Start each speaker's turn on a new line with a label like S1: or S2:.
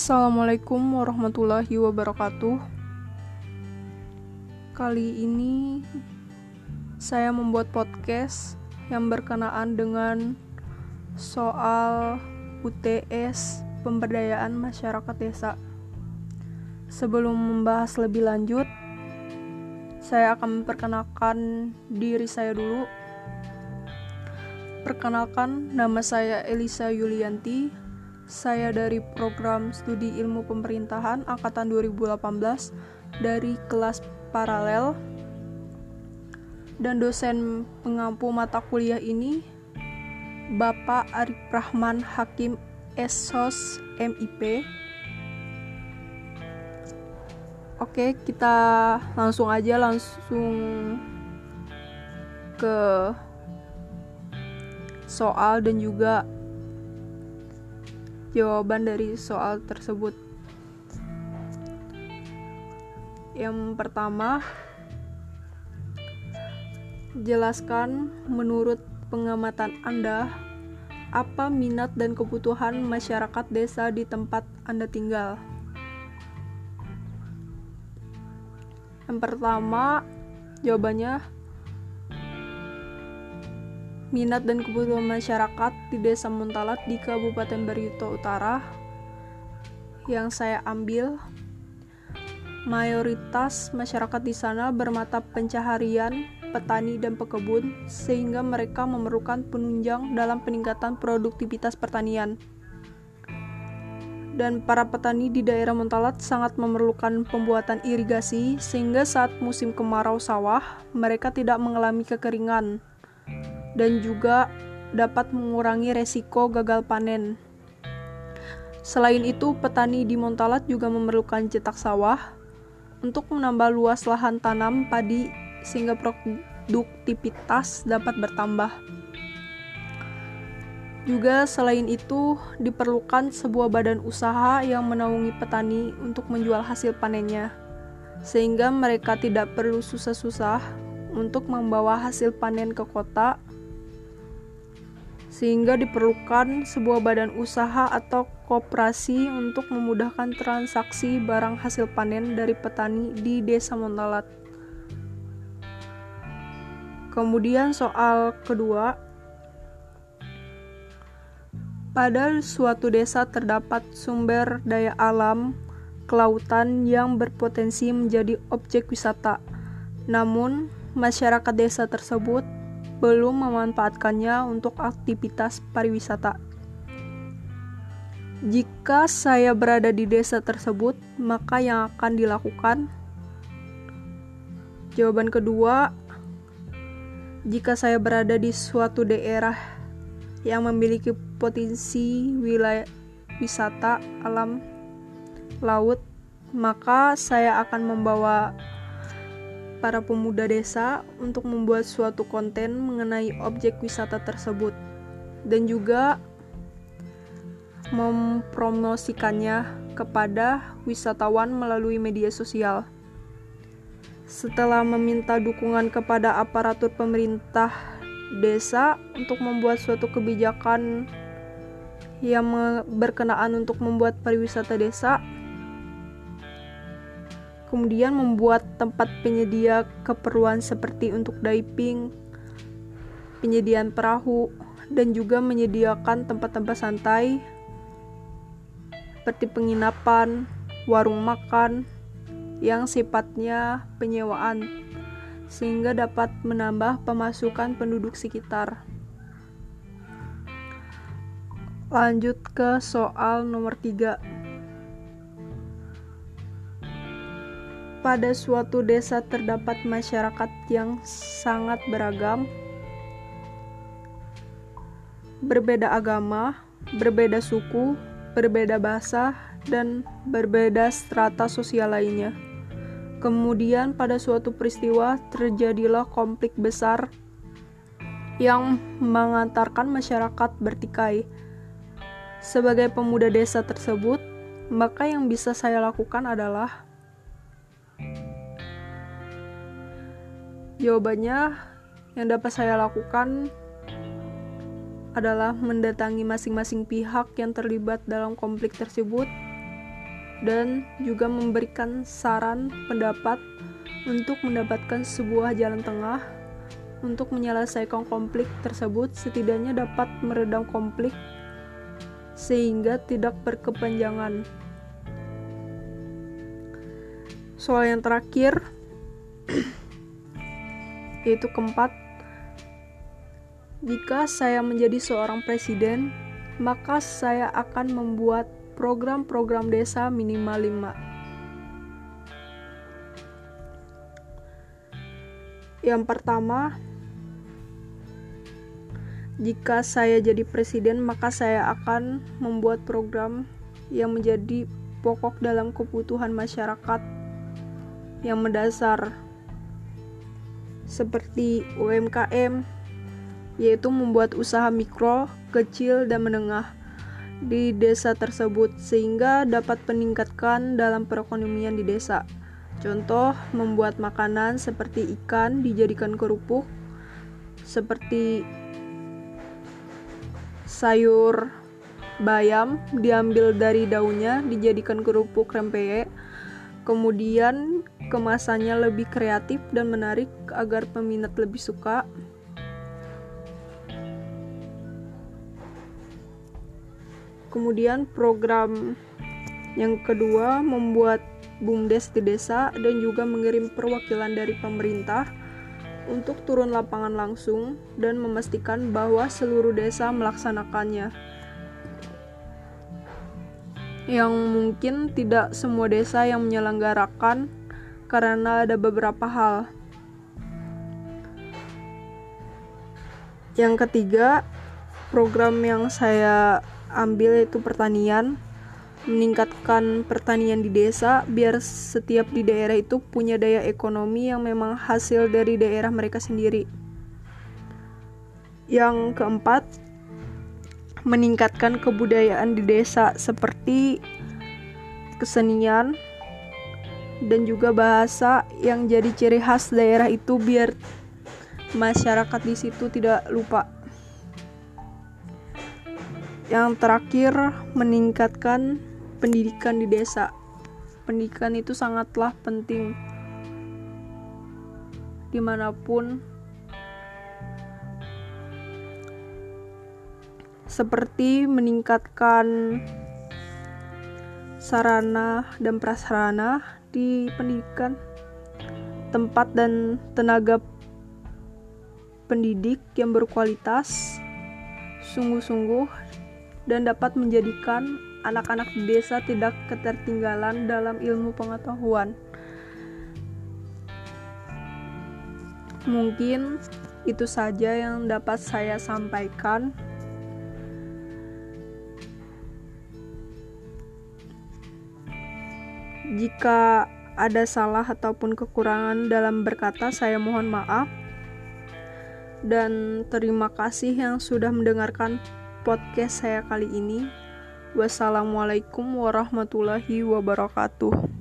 S1: Assalamualaikum warahmatullahi wabarakatuh. Kali ini saya membuat podcast yang berkenaan dengan soal UTS pemberdayaan masyarakat desa. Sebelum membahas lebih lanjut, saya akan memperkenalkan diri saya dulu. Perkenalkan, nama saya Elisa Yulianti. Saya dari program studi ilmu pemerintahan angkatan 2018 dari kelas paralel. Dan dosen pengampu mata kuliah ini Bapak Arif Rahman Hakim Esos MIP. Oke, kita langsung aja langsung ke soal dan juga jawaban dari soal tersebut. Yang pertama, jelaskan menurut pengamatan Anda apa minat dan kebutuhan masyarakat desa di tempat Anda tinggal. Yang pertama, jawabannya minat dan kebutuhan masyarakat di Desa Muntalat di Kabupaten Barito Utara yang saya ambil mayoritas masyarakat di sana bermata pencaharian petani dan pekebun sehingga mereka memerlukan penunjang dalam peningkatan produktivitas pertanian. Dan para petani di daerah Muntalat sangat memerlukan pembuatan irigasi sehingga saat musim kemarau sawah mereka tidak mengalami kekeringan dan juga dapat mengurangi resiko gagal panen. Selain itu, petani di Montalat juga memerlukan cetak sawah untuk menambah luas lahan tanam padi sehingga produktivitas dapat bertambah. Juga selain itu, diperlukan sebuah badan usaha yang menaungi petani untuk menjual hasil panennya, sehingga mereka tidak perlu susah-susah untuk membawa hasil panen ke kota sehingga diperlukan sebuah badan usaha atau koperasi untuk memudahkan transaksi barang hasil panen dari petani di Desa Montalat. Kemudian soal kedua, pada suatu desa terdapat sumber daya alam kelautan yang berpotensi menjadi objek wisata. Namun, masyarakat desa tersebut belum memanfaatkannya untuk aktivitas pariwisata. Jika saya berada di desa tersebut, maka yang akan dilakukan? Jawaban kedua, jika saya berada di suatu daerah yang memiliki potensi wilayah wisata alam laut, maka saya akan membawa para pemuda desa untuk membuat suatu konten mengenai objek wisata tersebut dan juga mempromosikannya kepada wisatawan melalui media sosial. Setelah meminta dukungan kepada aparatur pemerintah desa untuk membuat suatu kebijakan yang berkenaan untuk membuat pariwisata desa, kemudian membuat tempat penyedia keperluan seperti untuk diving, penyediaan perahu, dan juga menyediakan tempat-tempat santai seperti penginapan, warung makan yang sifatnya penyewaan sehingga dapat menambah pemasukan penduduk sekitar. Lanjut ke soal nomor 3. Pada suatu desa terdapat masyarakat yang sangat beragam, berbeda agama, berbeda suku, berbeda bahasa, dan berbeda strata sosial lainnya. Kemudian, pada suatu peristiwa terjadilah konflik besar yang mengantarkan masyarakat bertikai. Sebagai pemuda desa tersebut, maka yang bisa saya lakukan adalah Jawabannya yang dapat saya lakukan adalah mendatangi masing-masing pihak yang terlibat dalam konflik tersebut dan juga memberikan saran pendapat untuk mendapatkan sebuah jalan tengah untuk menyelesaikan konflik tersebut setidaknya dapat meredam konflik sehingga tidak berkepanjangan. Soal yang terakhir yaitu keempat jika saya menjadi seorang presiden maka saya akan membuat program-program desa minimal 5 yang pertama jika saya jadi presiden, maka saya akan membuat program yang menjadi pokok dalam kebutuhan masyarakat yang mendasar, seperti UMKM, yaitu membuat usaha mikro, kecil, dan menengah di desa tersebut, sehingga dapat meningkatkan dalam perekonomian di desa. Contoh, membuat makanan seperti ikan dijadikan kerupuk, seperti sayur bayam diambil dari daunnya dijadikan kerupuk rempeyek kemudian kemasannya lebih kreatif dan menarik agar peminat lebih suka kemudian program yang kedua membuat bumdes di desa dan juga mengirim perwakilan dari pemerintah untuk turun lapangan langsung dan memastikan bahwa seluruh desa melaksanakannya. Yang mungkin tidak semua desa yang menyelenggarakan karena ada beberapa hal. Yang ketiga, program yang saya ambil yaitu pertanian meningkatkan pertanian di desa biar setiap di daerah itu punya daya ekonomi yang memang hasil dari daerah mereka sendiri. Yang keempat, meningkatkan kebudayaan di desa seperti kesenian dan juga bahasa yang jadi ciri khas daerah itu biar masyarakat di situ tidak lupa. Yang terakhir, meningkatkan pendidikan di desa. Pendidikan itu sangatlah penting di mana pun seperti meningkatkan sarana dan prasarana di pendidikan tempat dan tenaga pendidik yang berkualitas sungguh-sungguh dan dapat menjadikan anak-anak desa tidak ketertinggalan dalam ilmu pengetahuan. Mungkin itu saja yang dapat saya sampaikan. Jika ada salah ataupun kekurangan dalam berkata, saya mohon maaf. Dan terima kasih yang sudah mendengarkan podcast saya kali ini. Wassalamualaikum warahmatullahi wabarakatuh.